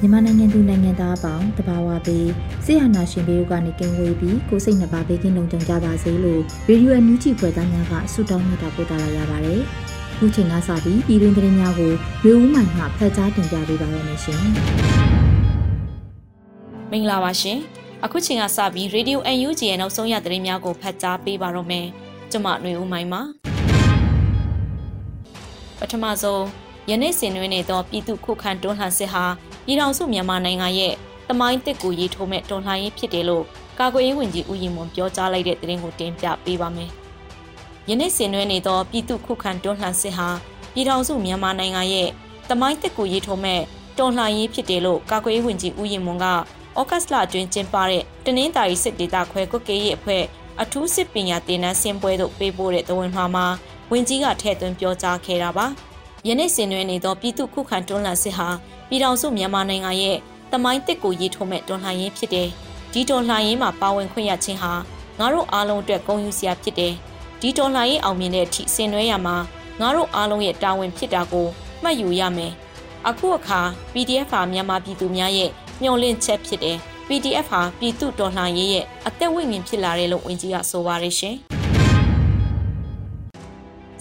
မြန်မာနိုင်ငံသူနိုင်ငံသားအပေါင်းတဘာဝပေးဆရာနာရှင်တို့ကနေကင်းဝေးပြီးကိုစိတ်နှစ်ပါးဘေးကင်းလုံခြုံကြပါစေလို့ရေဒီယိုအန်ယူဂျီဖွယ်သားများကဆုတောင်းမြတ်တာပို့သလာရပါတယ်။ခုချိန်ကစပြီးပြည်တွင်းသတင်းများကိုမျိုးဦးမှန်မှဖတ်ကြားတင်ပြပေးပါရမရှင်။မင်္ဂလာပါရှင်။အခုချိန်ကစပြီးရေဒီယိုအန်ယူဂျီရဲ့နောက်ဆုံးရသတင်းများကိုဖတ်ကြားပေးပါရမယ်။ကျွန်မຫນွေဦးမိုင်းပါ။ပထမဆုံး ယနေ့စင်တွင်နေသောပြည်သူခုခံတွန်းလှန်စစ်ဟာပြည်ထောင်စုမြန်မာနိုင်ငံရဲ့တမိုင်းတစ်ကိုရေးထိုးမဲ့တွန်းလှန်ရေးဖြစ်တယ်လို့ကာကွယ်ရေးဝန်ကြီးဦးရင်မွန်ပြောကြားလိုက်တဲ့သတင်းကိုတင်ပြပေးပါမယ်။ယနေ့စင်တွင်နေသောပြည်သူခုခံတွန်းလှန်စစ်ဟာပြည်ထောင်စုမြန်မာနိုင်ငံရဲ့တမိုင်းတစ်ကိုရေးထိုးမဲ့တွန်းလှန်ရေးဖြစ်တယ်လို့ကာကွယ်ရေးဝန်ကြီးဦးရင်မွန်ကဩဂတ်စ်လအတွင်းကျင်းပတဲ့တနင်္သာရီစစ်ဒေသခွဲကုတ်ကေးရေးအဖွဲ့အထူးစစ်ပညာသင်တန်းဆင်းပွဲသို့ပေးပို့တဲ့သဝင်မှာမှာဝန်ကြီးကထည့်သွင်းပြောကြားခဲ့တာပါ။ ယနေ့စင်တွင်နေသောပြည်သူခုခံတွန်းလှန်စစ်ဟာပြည်ထောင်စုမြန်မာနိုင်ငံရဲ့တမိုင်းတစ်ကိုရေးထိုးမဲ့တော်လှန်ရေးဖြစ်တယ်။ဒီတော်လှန်ရေးမှာပါဝင်ခွင့်ရခြင်းဟာငါတို့အားလုံးအတွက်ဂုဏ်ယူစရာဖြစ်တယ်။ဒီတော်လှန်ရေးအောင်မြင်တဲ့အထိဆင်နွှဲရမှာငါတို့အားလုံးရဲ့တာဝန်ဖြစ်တာကိုမှတ်ယူရမယ်။အခုအခါ PDF ဟာမြန်မာပြည်သူများရဲ့မျှော်လင့်ချက်ဖြစ်တယ်။ PDF ဟာပြည်သူတော်လှန်ရေးရဲ့အသက်ဝိညာဉ်ဖြစ်လာတယ်လို့ဝန်ကြီးကဆိုပါရရှင်။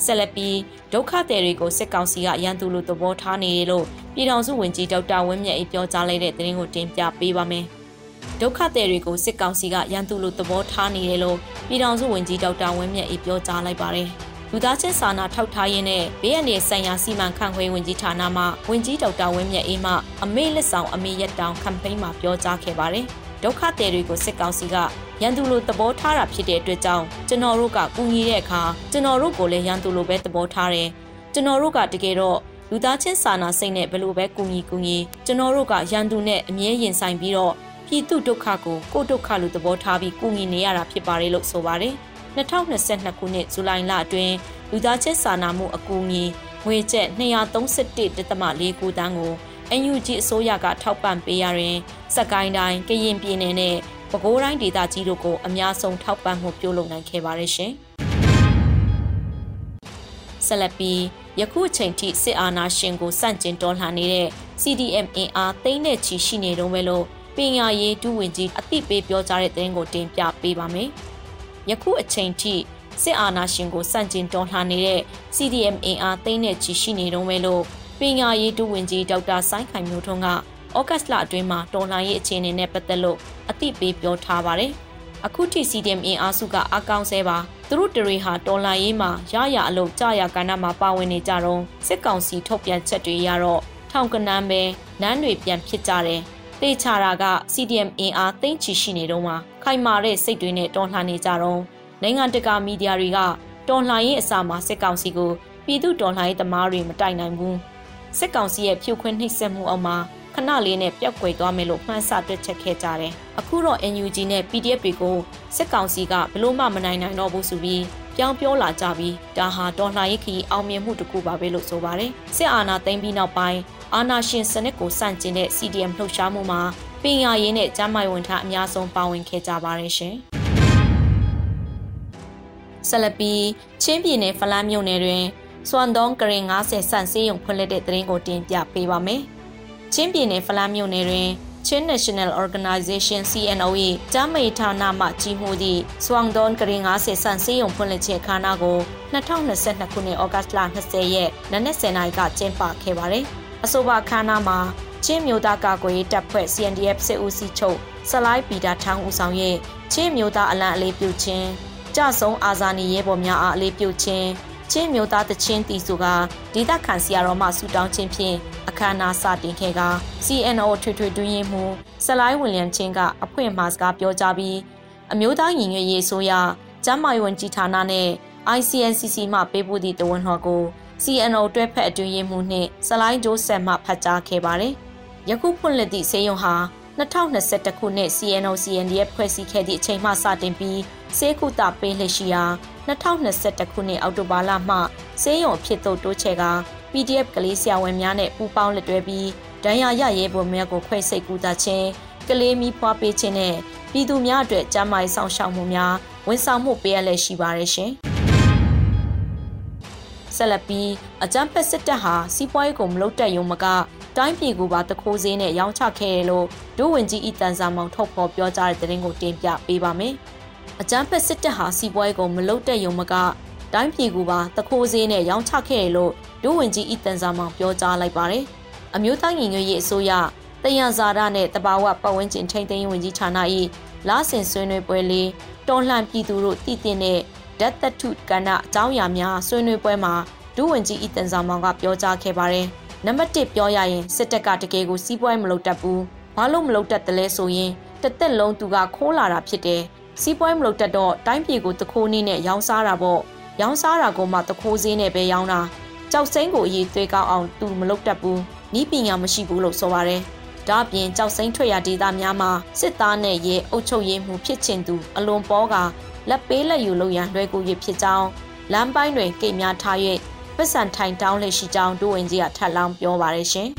ဆက်လက်ပြီးဒုက္ခသည်တွေကိုစစ်ကောင်စီကရန်သူလိုသဘောထားနေတယ်လို့ပြည်ထောင်စုဝန်ကြီးဒေါက်တာဝင်းမြတ်အေးပြောကြားလိုက်တဲ့သတင်းကိုတင်ပြပေးပါမယ်။ဒုက္ခသည်တွေကိုစစ်ကောင်စီကရန်သူလိုသဘောထားနေတယ်လို့ပြည်ထောင်စုဝန်ကြီးဒေါက်တာဝင်းမြတ်အေးပြောကြားလိုက်ပါတယ်။လူသားချင်းစာနာထောက်ထားရေးနဲ့ဘေးအန္တရာယ်ဆိုင်ရာစီမံခန့်ခွဲဝင်ကြီးဌာနမှဝန်ကြီးဒေါက်တာဝင်းမြတ်အေးမှအမေလက်ဆောင်အမေရက်တောင်ကမ်ပိန်းမှာပြောကြားခဲ့ပါတယ်။ ဒုက္ခသည်တွေကိုစစ်ကောင်စီကရန်သူလိုသဘောထားတာဖြစ်တဲ့အတွက်ကြောင့်ကျွန်တော်တို့ကကူညီတဲ့အခါကျွန်တော်တို့ကိုလည်းရန်သူလိုပဲသဘောထားတယ်ကျွန်တော်တို့ကတကယ်တော့လူသားချင်းစာနာစိတ်နဲ့ဘလို့ပဲကူညီကူညီကျွန်တော်တို့ကရန်သူနဲ့အမြဲရင်ဆိုင်ပြီးတော့ပြည်သူဒုက္ခကိုကိုဒုက္ခလို့သဘောထားပြီးကူညီနေရတာဖြစ်ပါတယ်လို့ဆိုပါတယ်2022ခုနှစ်ဇူလိုင်လအတွင်းလူသားချင်းစာနာမှုအကူအညီငွေကျပ်231.49တန်းကို NUG အစိုးရကထောက်ပံ့ပေးရရင်စက်ကိုင်းတိုင်းကရင်ပြည်နယ်နဲ့ပဲခူးတိုင်းဒေသကြီးတို့ကိုအများဆုံးထောက်ပံ့မှုပြုလုပ်နိုင်ခဲ့ပါတယ်ရှင်။ဆက်လက်ပြီးယခုအချိန်ထိစစ်အာဏာရှင်ကိုစန့်ကျင်တော်လှန်နေတဲ့ CDM အင်အားသိန်းနဲ့ချီရှိနေတော့ပဲလို့ပညာရေးဒုဝန်ကြီးအသိပေးပြောကြားတဲ့သတင်းကိုတင်ပြပေးပါမယ်။ယခုအချိန်ထိစစ်အာဏာရှင်ကိုစန့်ကျင်တော်လှန်နေတဲ့ CDM အင်အားသိန်းနဲ့ချီရှိနေတော့ပဲလို့ ပညာရေးဒုဝန်ကြီးဒေါက်တာဆိုင်းခိုင်မျိုးထွန်းကဩဂတ်စ်လအတွင်းမှာတော်လှန်ရေးအခြေအနေနဲ့ပတ်သက်လို့အသိပေးပြောထားပါတယ်။အခုထိ CDM အင်အားစုကအကောင့်ဆဲပါသူတို့တတွေဟာတော်လှန်ရေးမှာရရအလုပ်ကြာရကဏ္ဍမှာပါဝင်နေကြတော့စစ်ကောင်စီထုတ်ပြန်ချက်တွေရတော့ထောင်ကနန်းပဲနန်းတွေပြန်ဖြစ်ကြတယ်။တေချာတာက CDM အင်အားသိမ်းချီရှိနေတော့မှခိုင်မာတဲ့စိတ်တွေနဲ့တော်လှန်နေကြတော့နိုင်ငံတကာမီဒီယာတွေကတော်လှန်ရေးအစာမှာစစ်ကောင်စီကိုပြည်သူတော်လှန်ရေးသမားတွေမတိုက်နိုင်ဘူး။ စစ်ကောင်စီရဲ့ဖြုတ်ခွင်းနှိပ်စက်မှုအောက်မှာခဏလေးနဲ့ပျောက်ကွယ်သွားမယ်လို့မှန်းဆတွက်ချက်ခဲ့ကြတယ်။အခုတော့ NUG နဲ့ PDF တွေကိုစစ်ကောင်စီကဘလို့မှမနိုင်နိုင်တော့ဘူးဆိုပြီးပြောင်းပြောလာကြပြီးဒါဟာတော်လှန်ရေးခီအောင်မြင်မှုတစ်ခုပါပဲလို့ဆိုပါတယ်။စစ်အာဏာသိမ်းပြီးနောက်ပိုင်းအာဏာရှင်စနစ်ကိုစန့်ကျင်တဲ့ CDM လှုပ်ရှားမှုမှာပညာရေးနဲ့ကျန်းမာရေးဝန်ထမ်းအများဆုံးပါဝင်ခဲ့ကြပါတယ်ရှင်။ဆလပီချင်းပြည်နယ်ဖလန်းမြို့နယ်တွင် စွမ်ဒုံကရင်90ဆန့်စေးရုံဖွင့်လှစ်တဲ့သတင်းကိုတင်ပြပေးပါမယ်။ချင်းပြည်နယ်ဖလားမြို့နယ်တွင် Chin National Organization CNO ၏ဂျာမိဌာနမှကြီးမှုသည့် Swangdon ကရင်90ဆန်စေးရုံဖွင့်လှစ်ခြင်းအခမ်းအနားကို2022ခုနှစ်ဩဂတ်လ20ရက်နနက်10:00နာရီကကျင်းပခဲ့ပါတယ်။အဆိုပါအခမ်းအနားမှာချင်းမျိုးသားကာကွယ်ရေးတပ်ဖွဲ့ CNDF စစ်ဦးစီးချုပ်ဆလိုက်ပီတာထောင်းဦးဆောင်ရဲ့ချင်းမျိုးသားအလံအလေးပြုခြင်းကြဆုံးအာဇာနည်ရဲဘော်များအားအလေးပြုခြင်း ချင်းမျိုးသားတချင်းတီစုကဒေသခံဆရာတော်မှဆူတောင်းခြင်းဖြင့်အခမ်းအနားစတင်ခဲ့က CNO ထွေထွေတွင်းရင်မှုဆလိုင်းဝင်လျံချင်းကအဖွင့်မှာစကားပြောကြပြီးအမျိုးသားညီညွတ်ရေးအစိုးရကျန်းမာရေးဝန်ကြီးဌာနနဲ့ ICNCC မှပေးပို့သည့်တဝန်ဟော်ကို CNO တွဲဖက်အတွင်းရင်မှုနှင့်ဆလိုင်းဂျိုးဆက်မှဖတ်ကြားခဲ့ပါတယ်။ယခုဖွင့်လှစ်သည့်ဆေးရုံဟာ 2021ခုနှစ် CNO CNDF ဖွဲ့စည်းခဲ့သည့်အချိန်မှစတင်ပြီးစေကုသပေးလှရှိရာ2021ခုနှစ်အောက်တိုဘာလမှစေယုံအဖြစ်သို့တိုးချဲ့က PDF ကလေးဆရာဝန်များနဲ့ပူးပေါင်းလက်တွဲပြီးဒဏ်ရာရရဲပုံများကိုခွဲစိတ်ကူတာခြင်းကလေးမီးဖွားပေးခြင်းနဲ့ပြည်သူများအတွက်ကျန်းမာရေးဆောင်ရှောက်မှုများဝန်ဆောင်မှုပေးရလက်ရှိပါရရှင်ဆက်လက်ပြီးအကြမ်းဖက်စစ်တပ်ဟာစီးပွားရေးကိုမလုပ်တတ်ရုံမက တိုင်းပြည်ကိုပါတခိုးစင်းနဲ့ရောင်းချခဲ့တယ်လို့ဒုဝန်ကြီးဤတန်စာမောင်ထုတ်ဖော်ပြောကြားတဲ့သတင်းကိုတင်ပြပေးပါမယ်။အကြမ်းဖက်စစ်တပ်ဟာစီးပွားရေးကိုမလုပ်တဲ့ယုံမကတိုင်းပြည်ကိုပါတခိုးစင်းနဲ့ရောင်းချခဲ့တယ်လို့ဒုဝန်ကြီးဤတန်စာမောင်ပြောကြားလိုက်ပါတယ်။အမျိုးသားညီညွတ်ရေးအစိုးရတယံဇာဒနဲ့တဘာဝပတ်ဝန်းကျင်ထိန်းသိမ်းရေးဝန်ကြီးဌာန၏လာဆင်ဆွေးနွေးပွဲလေးတော်လှန်ပြည်သူတို့တည်တင်တဲ့ဓာတ်တထုကဏ္ဍအကြောင်းအရာများဆွေးနွေးပွဲမှာဒုဝန်ကြီးဤတန်စာမောင်ကပြောကြားခဲ့ပါတယ်။ နံပါတ်1ပြောရရင်စစ်တပ်ကတကယ်ကိုစီးပွားရေးမလုပ်တတ်ဘူးဘာလို့မလုပ်တတ်တယ်လဲဆိုရင်တစ်သက်လုံးသူကခိုးလာတာဖြစ်တယ်စီးပွားရေးမလုပ်တတ်တော့တိုင်းပြည်ကိုတခိုးနည်းနဲ့ရောင်းစားတာပေါ့ရောင်းစားတာကိုမှတခိုးစင်းနဲ့ပဲရောင်းတာကြောက်စိမ့်ကိုအရေးသွေးကောင်းအောင်သူမလုပ်တတ်ဘူးနီးပညာမရှိဘူးလို့ဆိုပါတယ်ဒါအပြင်ကြောက်စိမ့်ထွက်ရဒေသများမှာစစ်သားနဲ့ရဲအုပ်ချုပ်ရေးမှုဖြစ်ချင်သူအလွန်ပေါ်ကလက်ပေးလက်ယူလုပ်ရန်လွှဲကူရဖြစ်ကြောင်းလမ်းပိုင်းတွင်ကိတ်များထား၍ ပတ်စံထိုင်တောင်းလက်ရှိကြောင်းဒိုဝင်ကြီးကထပ်လောင်းပြောပါတယ်ရှင်။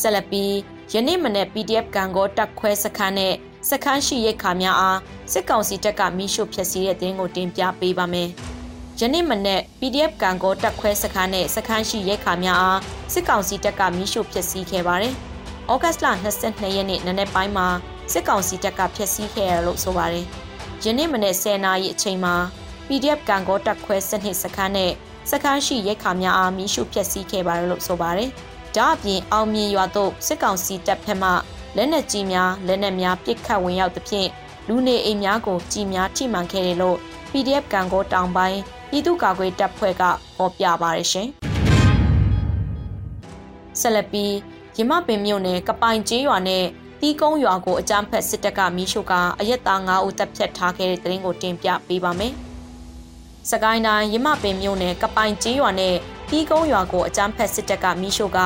ဆက်လက်ပြီးယနေ့မနေ့ PDF ကန်ကိုတက်ခွဲစခန်းနဲ့စခန်းရှိရိတ်ခါများအားစစ်ကောင်စီတပ်ကမိရှုဖျက်ဆီးတဲ့တင်းကိုတင်ပြပေးပါမယ်။ယနေ့မနေ့ PDF ကန်ကိုတက်ခွဲစခန်းနဲ့စခန်းရှိရိတ်ခါများအားစစ်ကောင်စီတပ်ကမိရှုဖျက်ဆီးခဲ့ပါတယ်။ဩဂတ်စ်လ22ရက်နေ့နနက်ပိုင်းမှာစစ်ကောင်စီတပ်ကဖျက်ဆီးခဲ့ရလို့ဆိုပါတယ်။ယနေ့မနေ့10နာရီအချိန်မှာ PDF ကန်ကောတက်ခွဲစနစ်စခန်းနဲ့စခန်းရှိရိတ်ခါများအားမိရှုဖျက်ဆီးခဲ့ပါတယ်လို့ဆိုပါတယ်။ဒါအပြင်အောင်မြင်ရွာသို့စစ်ကောင်စီတပ်ဖက်မှလက်နက်ကြီးများလက်နက်များပစ်ခတ်ဝင်ရောက်သဖြင့်လူနေအိမ်များကိုကြီးများထိမှန်ခဲ့တယ်လို့ PDF ကန်ကောတောင်ပိုင်းပြည်သူ့ကာကွယ်တပ်ဖွဲ့ကဟောပြပါတယ်ရှင်။ဆက်လက်ပြီးရမပင်မြို့နယ်ကပိုင်ကျေးရွာနဲ့တီးကုန်းရွာကိုအကြမ်းဖက်စစ်တပ်ကမိရှုကအရက်သား9ဦးတပ်ဖြတ်ထားခဲ့တဲ့တဲ့ရင်ကိုတင်ပြပေးပါမယ်။ စကိုင်းတိုင်းရမပင်မြို့နယ်ကပိုင်ကျေးရွာနဲ့ပြီးကုန်းရွာကိုအကြမ်းဖက်စစ်တပ်ကမိရှို့က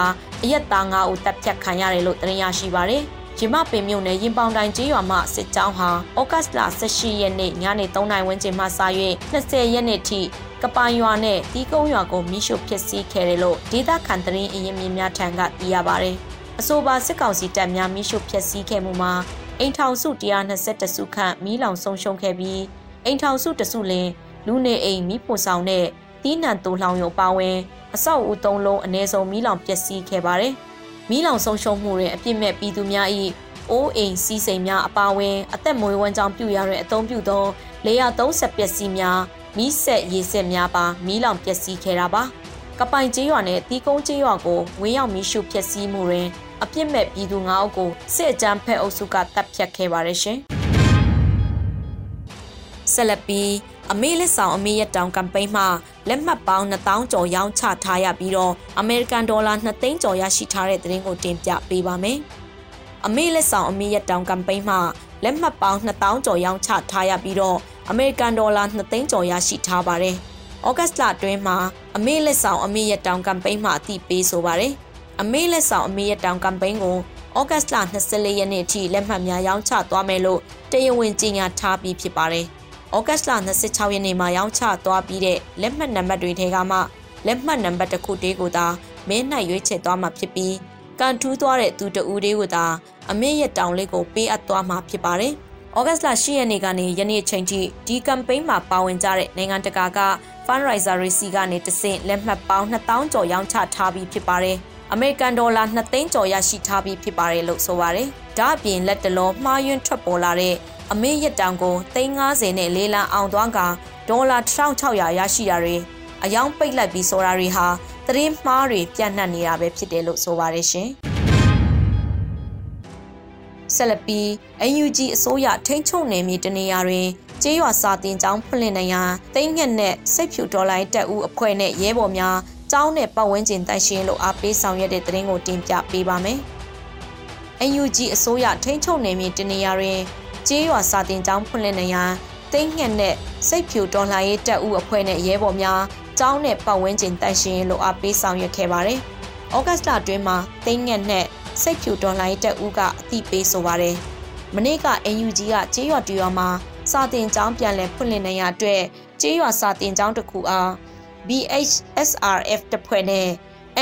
အရက်သား9ဦးတပ်ဖြတ်ခံရတယ်လို့သတင်းရရှိပါရယ်။ရမပင်မြို့နယ်ရင်ပေါင်တိုင်းကျေးရွာမှစစ်ကြောင်းဟာဩဂတ်စ်လ18ရက်နေ့ညနေ3နာရီဝန်းကျင်မှစ၍20ရက်နေ့ထိကပိုင်ရွာနဲ့တီးကုန်းရွာကိုမိရှို့ဖျက်ဆီးခဲ့တယ်လို့ဒေသခံသတင်းအရင်မြင်များထံကသိရပါရယ်။အဆိုပါစစ်ကောင်စီတပ်များမိရှို့ဖျက်ဆီးခဲ့မှုမှာအိမ်ထောင်စု121စုခန့်မိလောင်ဆုံးရှုံးခဲ့ပြီးအိမ်ထောင်စုတစုလင် လူနေအိမ်မိဖို့ဆောင်တဲ့တီးနှံတူလောင်ရုံပါဝင်အဆောက်အဦသုံးလုံးအ ਨੇ ဆုံးမိလောင်ပျက်စီးခဲ့ပါတယ်။မိလောင်ဆုံးရှုံးမှုတွင်အပြစ်မဲ့ပြည်သူများ၏အိုးအိမ်စီးစိမ်များအပါဝင်အသက်မွေးဝမ်းကြောင်းပြုရတဲ့အသုံးပြုသော430ပျက်စီးများမိဆက်ရေဆက်များပါမိလောင်ပျက်စီးခဲ့တာပါ။ကပိုင်ကျေးရွာနဲ့တီးကုန်းကျေးရွာကိုဝင်းရောက်မိရှုပျက်စီးမှုတွင်အပြစ်မဲ့ပြည်သူ9ဦးကိုစစ်အကြမ်းဖက်အုပ်စုကတပ်ဖြတ်ခဲ့ပါတယ်ရှင်။ဆက်လက်ပြီး အမေလက်ဆောင်အမေရတောင်ကမ်ပိန်းမှာလက်မှတ်ပေါင်း2000ကျော်ရောင်းချထားရပြီးတော့အမေရိကန်ဒေါ်လာ2သိန်းကျော်ရရှိထားတဲ့သတင်းကိုတင်ပြပေးပါမယ်။အမေလက်ဆောင်အမေရတောင်ကမ်ပိန်းမှာလက်မှတ်ပေါင်း2000ကျော်ရောင်းချထားရပြီးတော့အမေရိကန်ဒေါ်လာ2သိန်းကျော်ရရှိထားပါတယ်။ဩဂတ်စ်လအတွင်းမှာအမေလက်ဆောင်အမေရတောင်ကမ်ပိန်းမှာအသိပေးဆိုပါတယ်။အမေလက်ဆောင်အမေရတောင်ကမ်ပိန်းကိုဩဂတ်စ်လ24ရက်နေ့အထိလက်မှတ်များရောင်းချသွားမယ်လို့တရားဝင်ကြေညာထားပြီးဖြစ်ပါတယ်။ ဩဂတ်စ်လ26ရက်နေ့မှာရောင်းချသွားပြီးတဲ့လက်မှတ်နံပါတ်တွေထဲကမှလက်မှတ်နံပါတ်တစ်ခုတည်းကိုသာမင်းနိုင်ရွေးချယ်သွားမှာဖြစ်ပြီးကန်ထူးသွားတဲ့သူတဦးတည်းကိုသာအမေရဲ့တောင်လေးကိုပေးအပ်သွားမှာဖြစ်ပါတယ်။ဩဂတ်စ်လ10ရက်နေ့ကနေယနေ့ချိန်ထိဒီကမ်ပိန်းမှာပါဝင်ကြတဲ့နိုင်ငံတကာက fundraiser တွေစီကနေတဆင့်လက်မှတ်ပေါင်း2000ကျော်ရောင်းချထားပြီးဖြစ်ပါတယ်။အမေရိကန်ဒေါ်လာ2သိန်းကျော်ရရှိထားပြီးဖြစ်ပါတယ်လို့ဆိုပါတယ်။ဒါ့အပြင်လက်တလုံးမှားယွင်းထွက်ပေါ်လာတဲ့အမေရတောင်ကို350နဲ့လေးလံအောင်သွားကဒေါ်လာ1600ရရှိတာတွေအယောင်ပိတ်လိုက်ပြီးဆိုတာတွေဟာသတင်းမှားတွေပြန့်နှံ့နေတာပဲဖြစ်တယ်လို့ဆိုပါတယ်ရှင်။ဆက်လက်ပြီး UNG အစိုးရထိန်းချုပ်နယ်မြေတနေရာတွင်ကျေးရွာစာတင်ကျောင်းဖွင့်လှစ်နေရန်တိမ့်ငှက်နဲ့စိတ်ဖြူဒေါ်လာတက်ဦးအဖွဲ့နဲ့ရဲဘော်များကျောင်းနဲ့ပတ်ဝန်းကျင်တိုက်ရှင်လို့အားပေးဆောင်ရွက်တဲ့သတင်းကိုတင်ပြပေးပါမယ်။ UNG အစိုးရထိန်းချုပ်နယ်မြေတနေရာတွင် ကျေးရွာစာတင်ကျောင်းဖွင့်လှစ်နေရန်တိမ့်ငှက်နဲ့စိတ်ဖြူဒေါ်လာရေးတက်ဦးအဖွဲ့နဲ့ရဲဘော်များကျောင်းနဲ့ပတ်ဝန်းကျင်တိုက်ရှင်လို့အားပေးဆောင်ရွက်ခဲ့ပါတယ်။ဩဂတ်စ်လအတွင်းမှာတိမ့်ငှက်နဲ့စိတ်ဖြူဒေါ်လာရေးတက်ဦးကအသိပေးဆိုပါတယ်။မနေ့က NUG ကကျေးရွာတူရွာမှာစာတင်ကျောင်းပြန်လည်ဖွင့်လှစ်နေရအတွက်ကျေးရွာစာတင်ကျောင်းတစ်ခုအား BHSRF တပ်ဖွဲ့နဲ့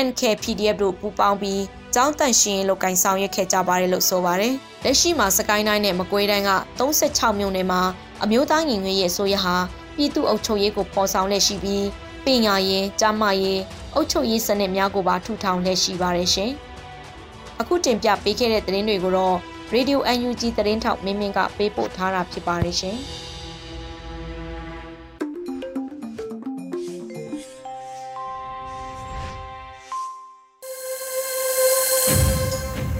NKPDF တို့ပူးပေါင်းပြီး ကျောင်းတန့်ရှင်လို့ကင်ဆောင်ရွက်ခဲ့ကြပါတယ်လို့ဆိုပါတယ်။လက်ရှိမှာစကိုင်းတိုင်းနဲ့မကွေးတိုင်းက36မြို့နယ်မှာအမျိုးသားညီညွတ်ရေးအစိုးရဟာပြည်သူ့အုပ်ချုပ်ရေးကိုဖော်ဆောင်လက်ရှိပြီးပညာရေး၊ကျန်းမာရေးအုပ်ချုပ်ရေးစနစ်များကိုပါထူထောင်လက်ရှိပါတယ်ရှင်။အခုတင်ပြပေးခဲ့တဲ့သတင်းတွေကိုတော့ Radio UNG သတင်းထောက်မင်းမင်းကပေးပို့ထားတာဖြစ်ပါတယ်ရှင်။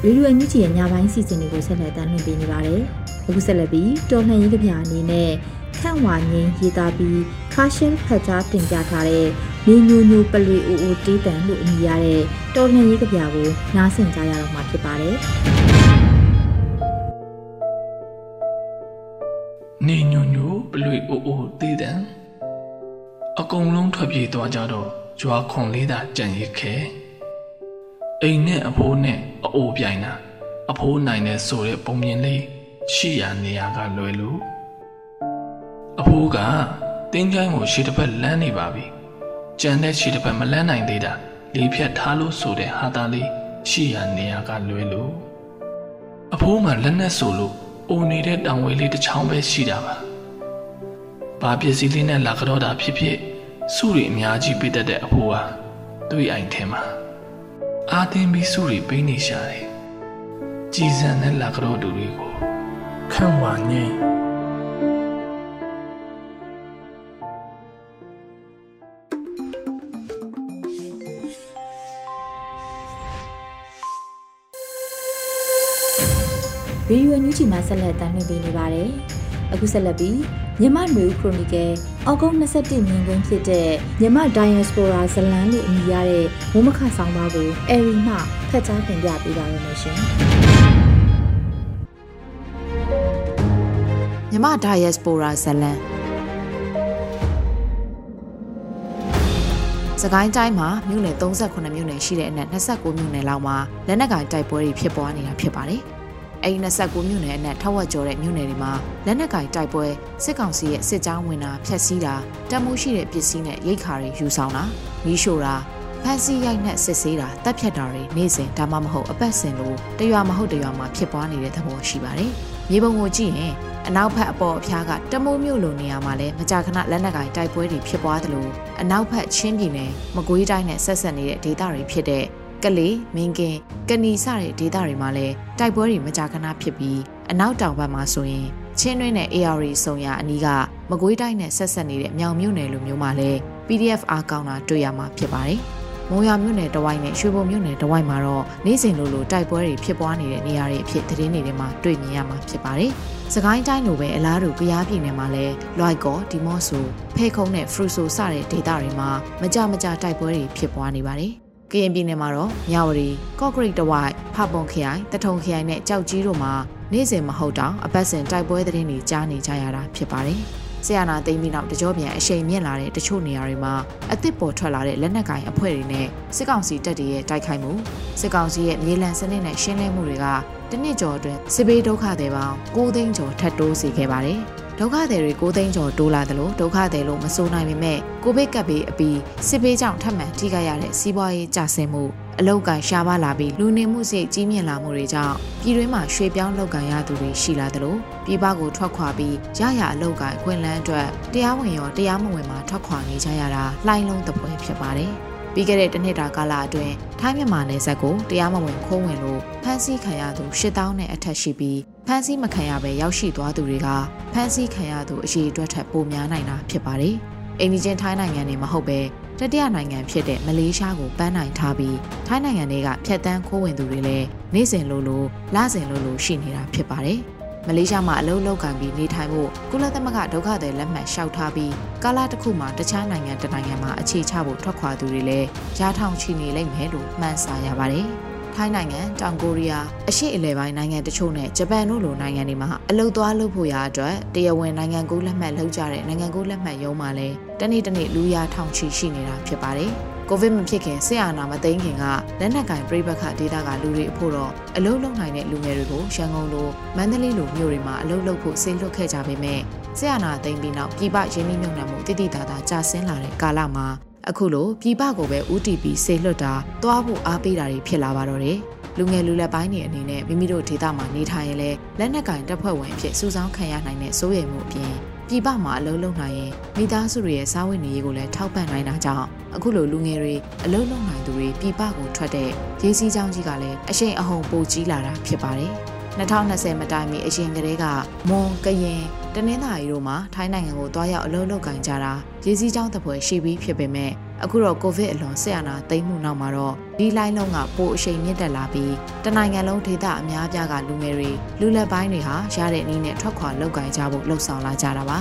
ရေဒီယိုအန်ယူဂျီရဲ့ညပိုင်းစီစဉ်တွေကိုဆက်လက်တင်ပြနေပါတယ်။အခုဆက်လက်ပြီးတော်လှန်ရေးကြပြအနေနဲ့ခန့်ဝါငင်းရေးသားပြီးခါရှင်းဖတ်ကြားတင်ပြထားတဲ့နေညိုညိုပလွေအိုအိုတေးတန်လို့အမည်ရတဲ့တော်လှန်ရေးကြပြကိုနားဆင်ကြရတော့မှာဖြစ်ပါတယ်။နေညိုညိုပလွေအိုအိုတေးတန်အကုန်လုံးထွက်ပြေးသွားကြတော့ကြွားခွန်လေးသာကြံရစ်ခဲ။ အိမ်နဲ့အဖိုးနဲ့အိုးပြိုင်တာအဖိုးနိုင်တဲ့ဆိုတဲ့ပုံမြင်လေးရှိရနေရကလွယ်လို့အဖိုးကတင်းချိုင်းကိုရှေ့တစ်ဖက်လမ်းနေပါပြီကြံတဲ့ရှေ့တစ်ဖက်မလန်းနိုင်သေးတာလေးဖြတ်ထားလို့ဆိုတဲ့ဟာသားလေးရှိရနေရကလွယ်လို့အဖိုးမှလက်နဲ့ဆိုလို့အိုနေတဲ့တောင်ဝေးလေးတစ်ချောင်းပဲရှိတာပါဘာပစ္စည်းလေးနဲ့လာကြတော့တာဖြစ်ဖြစ်စုတွေအများကြီးပြတ်တဲ့အဖိုးဟာတွေးအိုင်ထဲမှာ အာသင်ပြီးစုတွေပေးနေရှာတယ်။ကြည်စံတဲ့လာကြောတူတွေကိုခန့်ဝါငိမ့်ဗီဒီယိုညူးချီမှာဆက်လက်တင်ပြနေပါတယ်။ အခုဆက်လက်ပြီးမြန်မာနွေခရိုနီကယ်အောက်ဂုတ်21မြင်ကွင်းဖြစ်တဲ့မြန်မာဒိုင်ယက်စပိုရာဇလန်လို့အမည်ရတဲ့ဝမခဆောင်ပါကိုအယ်ရီမှဖတ်ကြားတင်ပြပေးပါရမရှင်မြန်မာဒိုင်ယက်စပိုရာဇလန်စကိုင်းတိုင်းမှာမြို့နယ်38မြို့နယ်ရှိတဲ့အနက်29မြို့နယ်လောက်မှာလက်နက်ကင်တိုက်ပွဲတွေဖြစ်ပွားနေတာဖြစ်ပါတယ်။ အဲဒီ29မြို့နယ်အနက်ထက်ဝက်ကျော်တဲ့မြို့နယ်တွေမှာလက်နက်ကင်တိုက်ပွဲစစ်ကောင်စီရဲ့စစ်ကြောင်းဝင်တာဖျက်ဆီးတာတမ်းမိုးရှိတဲ့ပစ္စည်းနဲ့ရိတ်ခါတွေယူဆောင်တာမီးရှို့တာဖန်စီရိုက်နဲ့စစ်ဆေးတာတပ်ဖြတ်တာတွေနေ့စဉ်ဒါမှမဟုတ်အပတ်စဉ်လိုတရွာမဟုတ်တရွာမှာဖြစ်ပွားနေတဲ့သဘောရှိပါတယ်။မြေပုံကိုကြည့်ရင်အနောက်ဘက်အပေါ်အဖျားကတမိုးမြို့လိုနေရာမှာလည်းမကြာခဏလက်နက်ကင်တိုက်ပွဲတွေဖြစ်ပွားသလိုအနောက်ဘက်ချင်းပြည်နယ်မကွေးတိုင်းနဲ့ဆက်ဆက်နေတဲ့ဒေသတွေဖြစ်တဲ့ ကလေးမင်းကင်းကဏီစတဲ့ဒေသတွေမှာလည်းတိုက်ပွဲတွေမကြာခဏဖြစ်ပြီးအနောက်တောင်ဘက်မှာဆိုရင်ချင်းတွင်းနဲ့ AR စုံရအနီးကမကွေးတိုင်းနဲ့ဆက်ဆက်နေတဲ့မြောင်မြို့နယ်လိုမျိုးမှာလည်း PDF အားကောင်းတာတွေ့ရမှာဖြစ်ပါတယ်။မုံရမြို့နယ်တဝိုက်နဲ့ရွှေဘုံမြို့နယ်တဝိုက်မှာတော့နေ့စဉ်လိုလိုတိုက်ပွဲတွေဖြစ်ပွားနေတဲ့နေရာတွေအဖြစ်သတင်းတွေထဲမှာတွေ့မြင်ရမှာဖြစ်ပါတယ်။စကိုင်းတိုင်းလိုပဲအလားတူကြရားပြည်နယ်မှာလည်းလွိုက်ကောဒီမော့ဆိုဖဲခုံနဲ့ဖရူဆိုစတဲ့ဒေသတွေမှာမကြမကြတိုက်ပွဲတွေဖြစ်ပွားနေပါတယ်။ ကရင်ပြည်နယ်မှာတော့မြဝတီကော့ဂရိတ်တဝိုက်ဖပုံခရိုင်တထုံခရိုင်နဲ့ကြောက်ကြီးတို့မှာနေ့စဉ်မဟုတ်တော့အပတ်စဉ်တိုက်ပွဲသတင်းတွေကြားနေကြရတာဖြစ်ပါတယ်။ဆီယနာသိမ်းပြီးနောက်တကြောပြန်အရှိန်မြင့်လာတဲ့တချို့နေရာတွေမှာအသစ်ပေါ်ထွက်လာတဲ့လက်နက်ကိုင်အဖွဲ့တွေနဲ့စစ်ကောင်စီတပ်တွေရဲ့တိုက်ခိုက်မှုစစ်ကောင်စီရဲ့မြေလံစနစ်နဲ့ရှင်းလင်းမှုတွေကတနစ်ကျော်အတွင်းစစ်ဘေးဒုက္ခတွေပေါင်း9သိန်းကျော်ထပ်တိုးစေခဲ့ပါတယ်။ ဒုက္ခသည်တွေကိုသိန်းကျော်တိုးလာတယ်လို့ဒုက္ခသည်လို့မဆိုနိုင်ပေမဲ့ကိုဗစ်ကပ်ပြီးအပြီးစစ်ဘေးကြောင့်ထပ်မံထိခိုက်ရတဲ့စီးပွားရေးကျဆင်းမှုအလောက်ကန်ရှားပါလာပြီးလူနေမှုစိတ်ကြီးမြင့်လာမှုတွေကြောင့်ပြည်တွင်းမှာရွှေပြောင်းလောက်ကန်ရသူတွေရှိလာတယ်လို့ပြည်ပကိုထွက်ခွာပြီးရရအလောက်ကန်ခွင့်လန်းအတွက်တရားဝင်ရောတရားမဝင်မှာထွက်ခွာနေကြရတာလှိုင်းလုံးတပွဲဖြစ်ပါတယ်။ ပြီးခဲ့တဲ့တစ်နှစ်တာကာလအတွင်းထိုင်းမြန်မာနယ်စပ်ကိုတရားမဝင်ခိုးဝင်လို့ဖမ်းဆီးခံရသူ8000နဲ့အထက်ရှိပြီးဖမ်းဆီးမခံရဘဲရောက်ရှိသွားသူတွေကဖမ်းဆီးခံရသူအရေအတွက်ထက်ပိုများနိုင်တာဖြစ်ပါတယ်။အိန္ဒိချင်းထိုင်းနိုင်ငံနေမဟုတ်ပဲတတိယနိုင်ငံဖြစ်တဲ့မလေးရှားကိုပန်းနိုင်ထားပြီးထိုင်းနိုင်ငံတွေကဖျက်တမ်းခိုးဝင်သူတွေလည်းနေ့စဉ်လိုလိုလစဉ်လိုလိုရှိနေတာဖြစ်ပါတယ်။ မလေးရှားမှာအလုပ်လုပ်ကံပြီးနေထိုင်ဖို့ကုလသမဂ္ဂဒုက္ခသည်လက်မှတ်လျှောက်ထားပြီးကာလတစ်ခုမှာတခြားနိုင်ငံတစ်နိုင်ငံမှာအခြေချဖို့ထွက်ခွာသူတွေလည်းရားထောင်ချီနေလိမ့်မယ်လို့မှန်းဆရပါတယ်။ထိုင်းနိုင်ငံတောင်ကိုရီးယားအရှေ့အလယ်ပိုင်းနိုင်ငံတချို့နဲ့ဂျပန်တို့လိုနိုင်ငံတွေမှာအလုပ်သွားလုပ်ဖို့ရာအတွက်တရားဝင်နိုင်ငံကူးလက်မှတ်လုပ်ကြတဲ့နိုင်ငံကူးလက်မှတ်ရုံးမှာလည်းတနေ့တနေ့လူရထောင်ချီရှိနေတာဖြစ်ပါတယ်။ ကိုဗစ်မဖြစ်ခင်ဆရာနာမသိမ်းခင်ကလက်နက်ကင်ပြိပခဒေတာကလူတွေအဖို့တော့အလုံးလုံးနိုင်တဲ့လူငယ်တွေကိုရန်ကုန်လိုမန္တလေးလိုမြို့တွေမှာအလုံးလုံးဖို့ဆေးလွတ်ခဲ့ကြပေမဲ့ဆရာနာသိမ်းပြီးနောက်ပြည်ပရင်းနှီးမြှုပ်နှံမှုတိတိတသာကျဆင်းလာတဲ့ကာလမှာအခုလိုပြည်ပကိုပဲ UTP ဆေးလွတ်တာတွားဖို့အားပေးတာတွေဖြစ်လာပါတော့တယ်လူငယ်လူလက်ပိုင်းတွေအနေနဲ့မိမိတို့ဒေသမှာနေထိုင်ရင်လည်းလက်နက်ကင်တပ်ဖွဲ့ဝင်အဖြစ်စုဆောင်းခံရနိုင်တဲ့စိုးရိမ်မှုအပြင် ပြည်ပမှာအလုပ်လုပ်နိုင်ရင်မိသားစုတွေရဲ့စားဝတ်နေရေးကိုလည်းထောက်ပံ့နိုင်တာကြောင့်အခုလိုလူငယ်တွေအလုပ်လုပ်နိုင်သူတွေပြည်ပကိုထွက်တဲ့ရေးစည်းကြောင်းကြီးကလည်းအရှိန်အဟုန်ပိုကြီးလာတာဖြစ်ပါတယ်။ 2020မတိုင်မီအရင်ကတည်းကမွန်ကရင်တနင်္သာရီတို့မှာထိုင်းနိုင်ငံကိုတွားရောက်အလုပ်လုပ်ကင်ကြတာရေးစည်းကြောင်းတစ်ပွဲရှိပြီးဖြစ်ပေမဲ့အခုတော့ကိုဗစ်အလွန်ဆက်အာဏာသိမ်းမှုနောက်မှာတော့ဒီလိုင်းလုံးကပိုအရှိန်မြင့်တက်လာပြီးတနိုင်ငံလုံးဒေသအများပြားကလူငယ်တွေလူလက်ပိုင်းတွေဟာရတဲ့နည်းနဲ့ထွက်ခွာလောက်ကင်ကြဖို့လှုံ့ဆော်လာကြတာပါ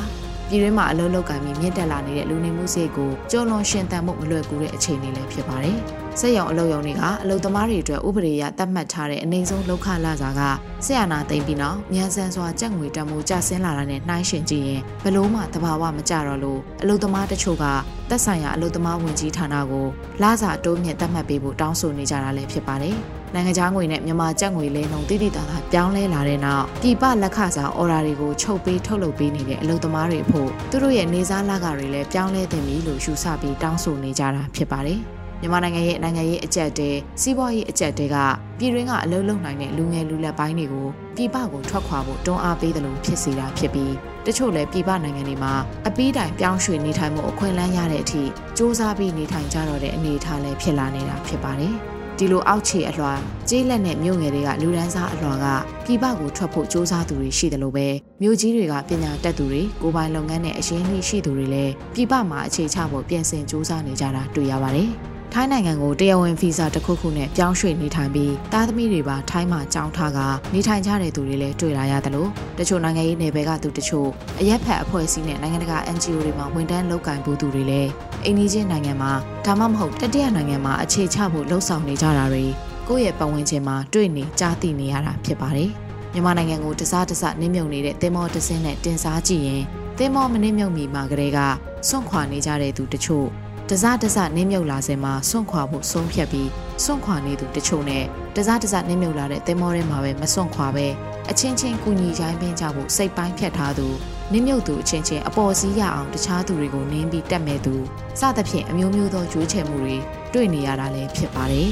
ပြည်တွင်းမှာအလုပ်လုပ်ကံပြီးမြင့်တက်လာနေတဲ့လူနေမှုစိတ်ကိုကြော်လွန်ရှင်သန်မှုမလွယ်ကူတဲ့အခြေအနေလည်းဖြစ်ပါတယ်။စက်ရုံအလုပ်ရုံတွေကအလုပ်သမားတွေအတွက်ဥပဒေအရသတ်မှတ်ထားတဲ့အနေဆုံးလောက်ခလာစာကဆရာနာသိမ့်ပြီးနောက်မြန်ဆန်စွာကြက်ငွေတံမိုးကျဆင်းလာတာနဲ့နှိုင်းယှဉ်ကြည့်ရင်ဘလို့မှတဘာဝမကြတော့လို့အလုပ်သမားတချို့ကသက်ဆိုင်ရာအလုပ်သမားဝင်ကြီးဌာနကိုလစာတိုးမြင့်သတ်မှတ်ပေးဖို့တောင်းဆိုနေကြတာလည်းဖြစ်ပါတယ်။ နိုင်ငံခြားငွေနဲ့မြန်မာကျပ်ငွေလဲနှုန်းတိတိတသားပြောင်းလဲလာတဲ့နောက်ပြည်ပလက်ခစားအော်ဒါတွေကိုချုပ်ပေးထုတ်လုပ်ပေးနေတဲ့အလုပ်သမားတွေအဖို့သူတို့ရဲ့နေစားလကတွေလည်းပြောင်းလဲသင့်ပြီလို့ယူဆပြီးတောင်းဆိုနေကြတာဖြစ်ပါတယ်။မြန်မာနိုင်ငံရဲ့နိုင်ငံရေးအကြက်တဲစီးပွားရေးအကြက်တဲကပြည်တွင်းကအလုပ်လုပ်နိုင်တဲ့လူငယ်လူလက်ပိုင်းတွေကိုပြည်ပကိုထွက်ခွာဖို့တွန်းအားပေးတယ်လို့ဖြစ်စေတာဖြစ်ပြီးတချို့လည်းပြည်ပနိုင်ငံတွေမှာအပီးတိုင်ပြောင်းရွှေ့နေထိုင်မှုအခွင့်အလမ်းရတဲ့အထိစ조사ပြီးနေထိုင်ကြတော့တဲ့အနေအထားလည်းဖြစ်လာနေတာဖြစ်ပါတယ်။ ဒီလိုအောက်ခြေအလွှာကျေးလက်နဲ့မြို့ငယ်တွေကလူဒန်းစားအလွှာကပြည်ပကိုထွက်ဖို့စ조사သူတွေရှိတယ်လို့ပဲမြို့ကြီးတွေကပညာတတ်သူတွေကိုပိုင်လုပ်ငန်းနဲ့အရင်းနှီးရှိသူတွေလည်းပြည်ပမှာအခြေချဖို့ပြင်ဆင်စ조사နေကြတာတွေ့ရပါတယ်။ထိုင်းနိုင်ငံကိုတရားဝင်ဗီဇာတစ်ခုခုနဲ့ပြောင်းရွှေ့နေထိုင်ပြီးတားသမီးတွေပါထိုင်းမှာကြောင်းထားကနေထိုင်ကြတဲ့သူတွေလည်းတွေ့လာရတယ်လို့တချို့နိုင်ငံရေးနယ်ပယ်ကသူတချို့အရက်ဖက်အဖွဲ့အစည်းနဲ့နိုင်ငံတကာ NGO တွေမှာဝန်ထမ်းလုပ်ကင်ဖို့သူတွေလည်း အိန္ဒိချင်းနိုင်ငံမှာဒါမှမဟုတ်တတိယနိုင်ငံမှာအခြေချဖို့လှုံ့ဆော်နေကြတာတွေကိုယ့်ရဲ့ပတ်ဝန်းကျင်မှာတွေ့နေကြားသိနေရတာဖြစ်ပါတယ်။မြန်မာနိုင်ငံကိုတစားတစနင်းမြုံနေတဲ့သင်္ဘောတစ်စင်းနဲ့တင်စားကြည့်ရင်သင်္ဘောမနစ်မြုံမီမှာကလေးကစွန့်ခွာနေကြတဲ့သူတချို့တစားတစနင်းမြုပ်လာစင်မှာစွန့်ခွာဖို့ဆုံးဖြတ်ပြီးစွန့်ခွာနေသူတချို့နဲ့တစားတစနင်းမြုပ်လာတဲ့သင်္ဘောထဲမှာပဲမစွန့်ခွာပဲအချင်းချင်းကူညီရိုင်းပင်းကြဖို့စိတ်ပိုင်းဖြတ်ထားသူ နင်းမြုပ်သူအချင်းချင်းအပေါ်စီးရအောင်တခြားသူတွေကိုနင်းပြီးတက်မဲ့သူစသဖြင့်အမျိုးမျိုးသောရွေးချယ်မှုတွေတွေ့နေရတာလည်းဖြစ်ပါတယ်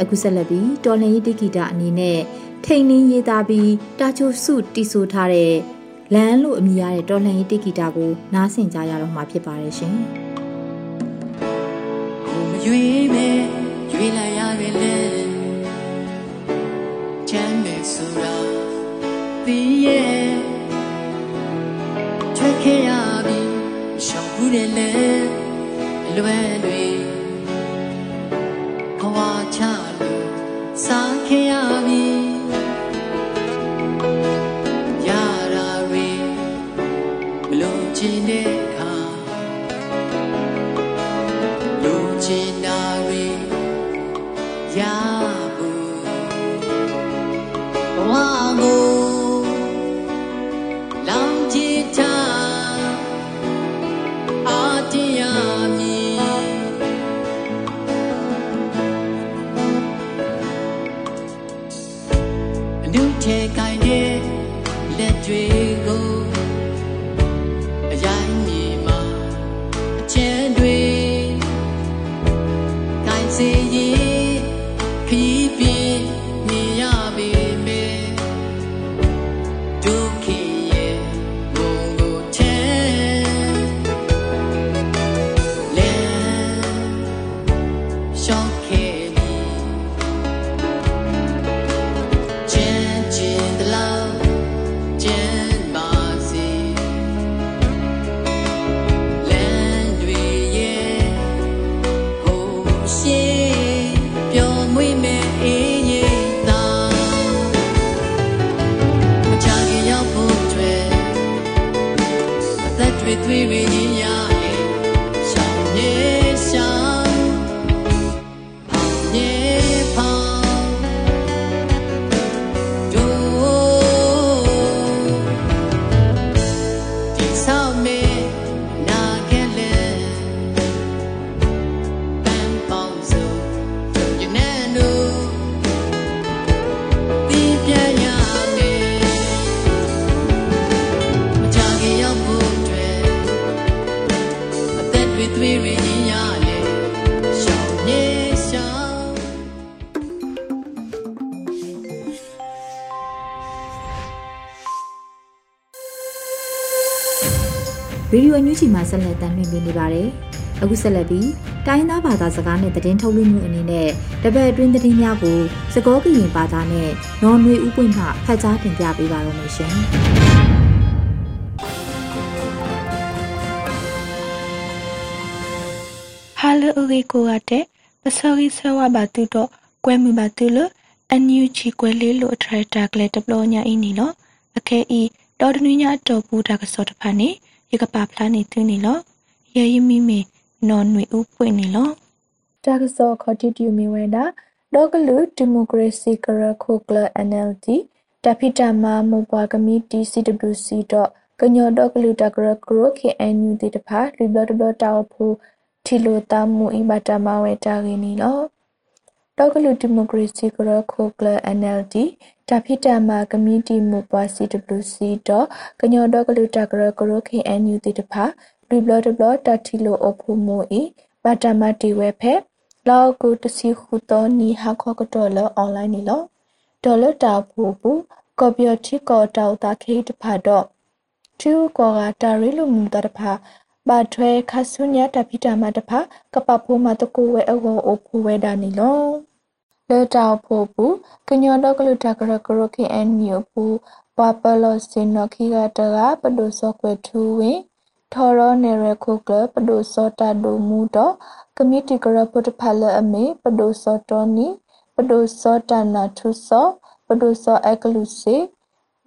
အခုဆက်လက်ပြီးတော်လင်ရေးတိဂီတာအနေနဲ့ထိန်လင်းရေးသားပြီးတာချိုစုတီဆိုထားတဲ့လမ်းလို့အမည်ရတဲ့တော်လှန်ရေးတိဂီတာကိုနားဆင်ကြရတော့မှာဖြစ်ပါတယ်ရှင်။ကိုမရွေးမဲ့ရွေးလိုက်ရခဲ့လေချမ်းမဲ့ဆိုတာ သိရဲ့ထွက်ခဲ့ရပြီရှောင်ဘူးတယ်လေလွယ်တွေဘဝချလို့စားခဲ့ ဗီဒီယိုအန်ယူဂျီမှာဆက်လက်တင်ပြနေပါတယ်။အခုဆက်လက်ပြီးတိုင်းသားဘာသာစကားနဲ့သတင်းထုတ်လွှင့်မှုအနေနဲ့တပတ်အတွင်းသတင်းများကိုစကောကရင်ဘာသာနဲ့နော်နွေဥပွင့်မှဖတ်ကြားတင်ပြပေးပါရမရှင်။ဟာလအရီကိုရတဲ့ပစောရီဆဝဘာတူတော့ကွဲမှုပါတူလို့အန်ယူဂျီကွဲလေးလို့ထရက်တာကလေးတပလောညာအင်းနီလို့အခဲဤတော်တနည်းညာတော့ဘူးတာကစောတဖာနေ ရကပါဖလားနေသူနေလောရဲယမီမီနော်နွေဥပွင့်နေလောတာကစောခေါတိတူမီဝဲတာဒေါကလူဒီမိုကရေစီကရခိုကလ NLD တဖိတမမဘွားကမီတီ CWC တော့ကညောဒေါကလူတကရကရ KNU တိတဖာလီဘလဘတောက်ဖူထီလိုတမူအီဘတာမဝဲတာရင်းနီလော ဒေါကလူဒီမိုကရေစီကရခိုကလ NLD တာဖိတမကမီတီမူပွား CWC တော့ကညောတော့ကလူတကရကရ KNU တိတဖာလူဘလဒဘလတတီလိုအဖို့မိုဤဘာတမတီဝဲဖဲလောက်ကိုတစီခုတော့နီဟာခေါကတော်လအွန်လိုင်းနီလောဒေါ်လာတာဖို့ဘူးကော်ပီတီကောတောက်တာခေတဖာတော့သူကောကတာရီလူမူတတဖာ ဘာထွဲခဆုညာတပိတာမတဖာကပဖို့မတကူဝဲအဝအိုဖိုဝဲဒါနီလောလေတောက်ဖို့ဘူးကညောတော့ကလူတကရကရခေအန်မြူဘူးပပလောစင်နခိကတကပဒုစောကွေထူဝင်ထော်ရောနေရခုကပဒုစောတဒုမူတော့ကမီတီကရပုတဖလအမေပဒုစောတောနီပဒုစောတနာထုစောပဒုစောအကလူစေ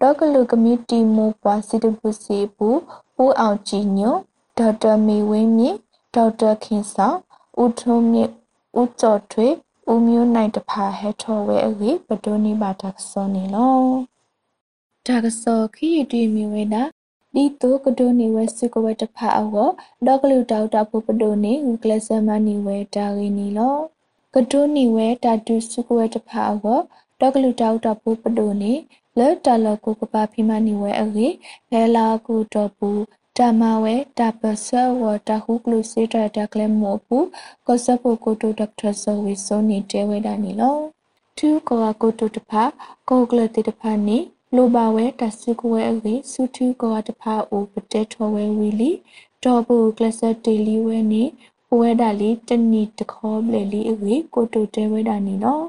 ဒေါကလူကမီတီမူပွားစီတပုစီဘူးပူအောင်ကြည်ညွ ဒေါက်တာမေဝင်းမြင့်ဒေါက်တာခင်ဆောင်ဦးထုံးမြင့်ဦးကျော်ထွေဦးမျိုးနိုင်တဖာဟဲထော်ဝဲအကြီးပဒိုနီဘာတက်စောနေလောဒါကစောခီတီမီဝဲနာဒီတိုကဒိုနေဝဲစုကဝဲတဖာအောဒေါကလူတောက်တာပုပဒိုနေဂလဆမနီဝဲတာရင်းနီလောကဒိုနီဝဲတာတူစုကဝဲတဖာအောဒေါကလူတောက်တာပုပဒိုနေလဲတာလကိုကပါဖိမနီဝဲအကြီးလဲလာကူတော့ပူ တာမဝဲတာပဆွဲဝတာဟုကလူစီတာတကလမောပူကောဆပိုကိုတိုဒေါက်တာဇဝီဆိုနေတဲဝဲတာနီလောသူကောကိုတိုတဖာကောကလတိတဖာနီလိုပါဝဲတဆုကဝဲအဝေစုထူကောတဖာအိုပတဲထောဝဲဝီလီဒေါ်ဘူကလစတေလီဝဲနေဝဲဒါလီတနီတခေါဘလေလီအဝေကိုတိုတဲဝဲဒါနီနော်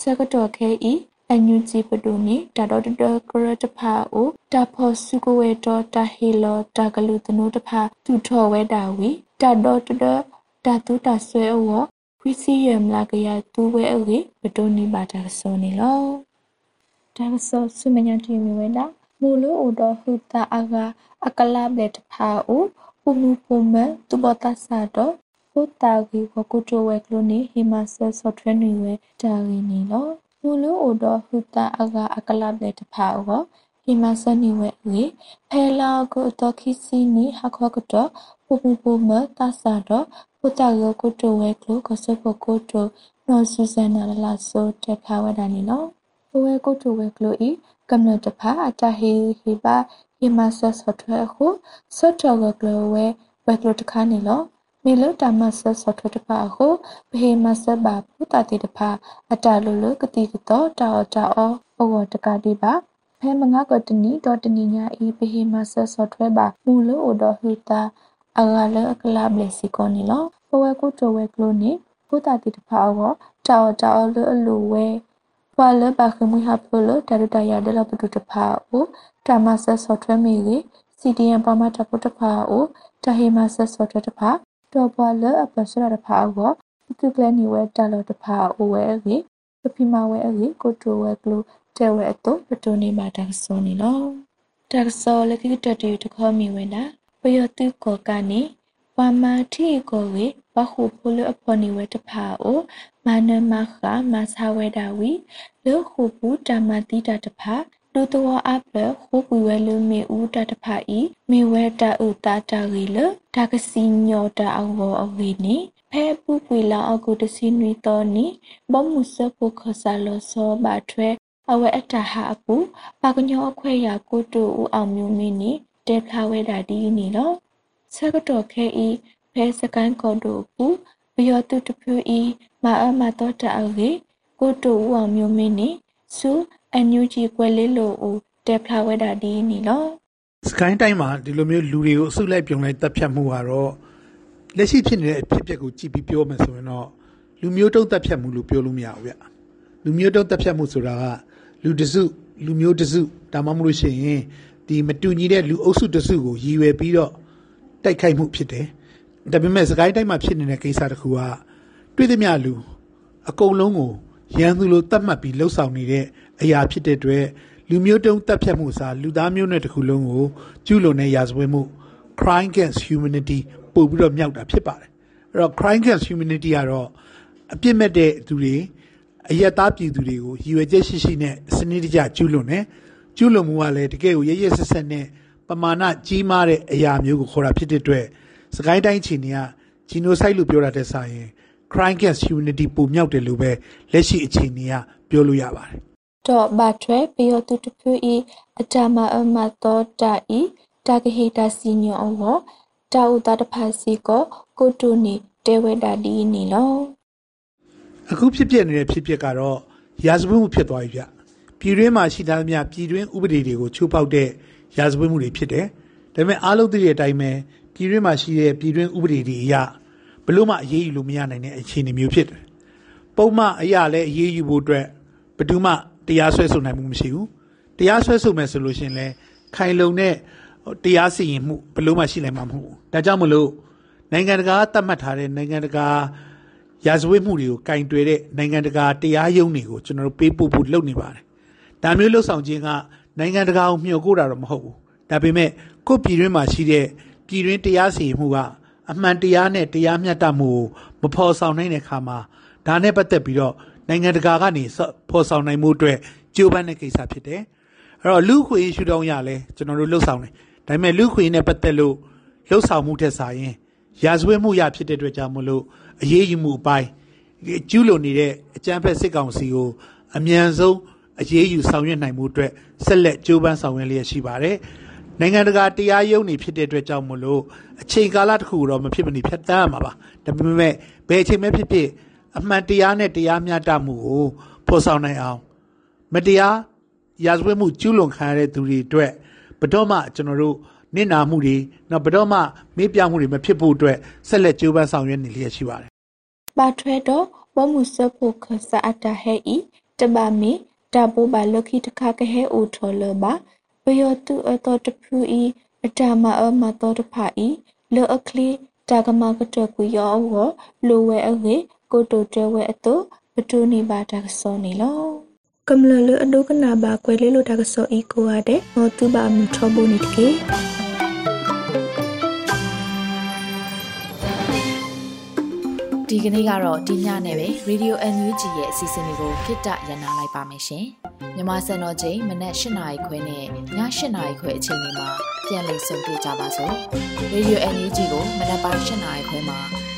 စကတော်ခဲဤ အန်ယူဂျီပဒူနီတာတော်တကရတဖာအိုတာဖောစုကဝဲတော်တာဟီလောတာကလူတနိုတဖာသူထောဝဲဒါဝီတာတော်တတာတူတာဆွဲအောခွီစီယမ်လာကရသူဝဲအဝေပဒိုနီဘာတာဆောနေလောဒါဆောဆုမညာတီမီဝဲတာမူလိုအိုတော်ဟူတာအာဂါအကလာဘလက်ဖာအိုပူမူပုံမတူဘတာဆာတော့ဟူတာဂီဝကုတိုဝဲကလိုနီဟီမာဆယ်ဆော့ဖ်ဝဲနေဝဲတာဂီနီလော မူလိုအိုတော်ဟူတာအာဂါအကလာဘလက်ဖာအိုဟီမာဆယ်နီဝဲအေဖဲလာကိုတော့ခီစီနီဟာခေါကတော့ပူပူပူမတာဆာတော့ဟူတာဂီဝကုတိုဝဲကလိုကဆပကိုတိုနော်ဆူဇန်နာလာဆိုတက်ခါဝဲတာနီနော်ဝဲကုတုဝဲကလိုဤကမ္နတဖာအတဟေဟေပါဟေမဆဆထွဲခုဆော့တော်ကကလိုဝဲဝဲကလိုတခါနေလော မေလတာမဆဆထွဲတဖာခုဘေမဆဘာပူတာတိတဖာအတလိုလိုကတိတော့တာတာအောဩတကတိပါဖဲမငါကတနီတော့တနီညာဤဘေမဆဆထွဲပါမူလိုအိုတော်ဟူတာအဂါလအကလာဘလစီကောနီလောပဝဲကုတဝဲကလိုနေပူတာတိတဖာအောတာတာအောလိုအလိုဝဲပွာလပါခမွေဟာပလတရတရဒလပတုတဖာအိုတမဆဆော့ထွဲမီလေ CDN ပမတပုတဖာအိုတဟေမဆဆော့ထွဲတဖာ တော့ပွာလအပစရတဖာအောသူကလနီဝဲတလတဖာအိုဝဲလေပပိမဝဲအေကိုတိုဝဲကလိုတဲဝဲအတော့ပတိုနေမှာတဆောနေလောတဆောလကိတတူတခေါမီဝဲနာပယောတုကောကနေဝါမာတိကိုဝေဘခုဖိုလအဖော်နေဝတဖာအိုမာနမခမဆာဝဲတာဝီလေခုပူတမတိတာတဖာ လူတော်အပလခုပူဝဲလူမေဦးတတဖာဤမေဝဲတာဥတာတာရီလဒါကစီညောတာအဝအဝေနေဖဲပူပွေလာအကုတစီနွီတော်နီဘောမှုစပုခဆာလောစောဘာထွဲအဝဲအတဟာအပူပါကညောအခွဲရကိုတူဦးအောင်မျိုးမင်းနီတဲဖလာဝဲတာဒီနီလောဆက်ကတော့ခဲဤဖဲစကန်ကောတူပူဘယောတုတဖြူဤမာအမတော်တာအဝေကိုတူဦးအောင်မျိုးမင်းနီဆူ အန်ယူဂျီကွယ်လေးလိုဦးတဲဖလာဝဲတာဒီနီလောစကိုင်းတိုင်းမှာဒီလိုမျိုးလူတွေကိုအစုလိုက်ပြုံလိုက်တပ်ဖြတ်မှုကတော့လက်ရှိဖြစ်နေတဲ့အဖြစ်အပျက်ကိုကြည့်ပြီးပြောမယ်ဆိုရင်တော့လူမျိုးတုံးတပ်ဖြတ်မှုလို့ပြောလို့မရဘူးဗျလူမျိုးတုံးတပ်ဖြတ်မှုဆိုတာကလူတစုလူမျိုးတစုဒါမှမဟုတ်လို့ရှိရင်ဒီမတူညီတဲ့လူအုပ်စုတစုကိုရည်ရွယ်ပြီးတော့တိုက်ခိုက်မှုဖြစ်တယ်ဒါပေမဲ့စကိုင်းတိုင်းမှာဖြစ်နေတဲ့ကိစ္စတစ်ခုကတွေ့သမျှလူအကုန်လုံးကိုရန်သူလိုတတ်မှတ်ပြီးလှုပ်ဆောင်နေတဲ့ အရာဖြစ်တဲ့အတွက်လူမျိုးတုံးတပ်ဖြတ်မှုစားလူသားမျိုးနွယ်တစ်ခုလုံးကိုကျူးလွန်တဲ့ရာဇဝတ်မှု crime against humanity ပို့ပြီးတော့မြောက်တာဖြစ်ပါတယ်အဲ့တော့ crime against humanity ကတော့အပြစ်မဲ့တဲ့သူတွေအယက်သားပြည်သူတွေကိုရည်ရွယ်ချက်ရှိရှိနဲ့စနစ်တကျကျူးလွန်တယ်ကျူးလွန်မှုကလည်းတကယ်ကိုရရဆက်ဆက်နဲ့ပမာဏကြီးမားတဲ့အရာမျိုးကိုခေါ်တာဖြစ်တဲ့အတွက်စကိုင်းတိုင်းချီနေက genocide လို့ပြောတာတဲ့ဆိုင်ရင် crime against humanity ပုံမြောက်တယ်လို့ပဲလက်ရှိအခြေအနေကပြောလို့ရပါတယ် တော့ဘတ်ထွဲပယောတုတဖူဤအတမအမတော်တာဤတာဂဟေတာစီညောအဝတာဥတာတဖာစီကိုကိုတုနီတဲဝဲတာဒီနီလောအခုဖြစ်ပြနေတဲ့ဖြစ်ပျက်ကတော့ရာဇဝတ်မှုဖြစ်သွားပြီဗျပြည်တွင်းမှာရှိသားများပြည်တွင်းဥပဒေတွေကိုချိုးဖောက်တဲ့ရာဇဝတ်မှုတွေဖြစ်တယ်ဒါပေမဲ့အားလုံးသိတဲ့အတိုင်းပဲပြည်တွင်းမှာရှိတဲ့ပြည်တွင်းဥပဒေတွေအရဘလို့မှအရေးယူလို့မရနိုင်တဲ့အခြေအနေမျိုးဖြစ်တယ်ပုံမှန်အရာလည်းအရေးယူဖို့အတွက်ဘယ်သူမှ တရားစွဲဆိုနိုင်မှုမရှိဘူးတရားစွဲဆိုမယ်ဆိုလို့ရှိရင်လည်းခိုင်လုံတဲ့တရားစီရင်မှုဘယ်လို့မှရှိနိုင်မှာမဟုတ်ဘူးဒါကြောင့်မလို့နိုင်ငံတကာသတ်မှတ်ထားတဲ့နိုင်ငံတကာရာဇဝတ်မှုတွေကိုကင်တွယ်တဲ့နိုင်ငံတကာတရားရုံးတွေကိုကျွန်တော်တို့ပေးပို့ဖို့လုပ်နေပါတယ်ဒါမျိုးလှုပ်ဆောင်ခြင်းကနိုင်ငံတကာကိုမျှော်ကိုတာတော့မဟုတ်ဘူးဒါပေမဲ့ကိုယ့်ပြည်တွင်းမှာရှိတဲ့ပြည်တွင်းတရားစီရင်မှုကအမှန်တရားနဲ့တရားမျှတမှုကိုမဖော်ဆောင်နိုင်တဲ့အခါမှာဒါနဲ့ပတ်သက်ပြီးတော့ နိုင်ငံတကာကနေဖော်ဆောင်နိုင်မှုအတွက်ကြိုးပမ်းတဲ့ကိစ္စဖြစ်တယ်အဲ့တော့လူခွေရှုထောင့်ရလဲကျွန်တော်တို့လှုပ်ဆောင်တယ်ဒါပေမဲ့လူခွေနဲ့ပတ်သက်လို့လှုပ်ဆောင်မှုထက်စာရင်ရာဇဝတ်မှုရဖြစ်တဲ့အတွက်ကြောင့်မလို့အရေးယူမှုအပိုင်းကျူးလွန်နေတဲ့အကြမ်းဖက်စစ်ကောင်စီကိုအမြန်ဆုံးအရေးယူဆောင်ရွက်နိုင်မှုအတွက်ဆက်လက်ကြိုးပမ်းဆောင်ရွက်လျက်ရှိပါတယ်။နိုင်ငံတကာတရားရုံးတွေဖြစ်တဲ့အတွက်ကြောင့်မလို့အချိန်ကာလတစ်ခုတော့မဖြစ်မနေဖြတ်တန်းရမှာပါ။ဒါပေမဲ့ဘယ်အချိန်မှဖြစ်ဖြစ် အမှန်တရားနဲ့တရားမျှတမှုကိုဖော်ဆောင်နိုင်အောင်မတရားရာဇဝတ်မှုကျူးလွန်ခံရတဲ့သူတွေအတွက်ဘတော့မှကျွန်တော်တို့နစ်နာမှုတွေနောက်ဘတော့မှမေးပြမှုတွေမဖြစ်ဖို့အတွက်ဆက်လက်ကြိုးပမ်းဆောင်ရွက်နေလျက်ရှိပါတယ်။ပါထွဲတော့ဝမှုစဖို့ခဆာအတာဟဲဤတဘာမီတဘူဘာလခိတခကဟဲအိုထောလဘာဘယောတုအတော်တဖူဤအတမအမတော်တဖာဤလောအခလီတာကမကတကူယောဝလိုဝဲအဝေ ကိုတိုတဲဝဲအတုပတူနေပါတာစောနေလောကမ္လလအဒုကနာဘာကွယ်လေးလိုတာကစောဤကိုရတဲ့မောတူဘာမထောဘုန်နေတကေဒီကနေ့ကတော့ဒီညနဲ့ပဲ Radio NUG ရဲ့အစီအစဉ်လေးကိုခਿੱတရနာလိုက်ပါမယ်ရှင်။မြမစံတော်ချိန်မနက်၈နာရီခွဲနဲ့ည၈နာရီခွဲအချိန်တွေမှာပြန်လည်ဆုံတွေ့ကြပါစို့။ Radio NUG ကိုမနက်ပိုင်း၈နာရီခွဲမှာ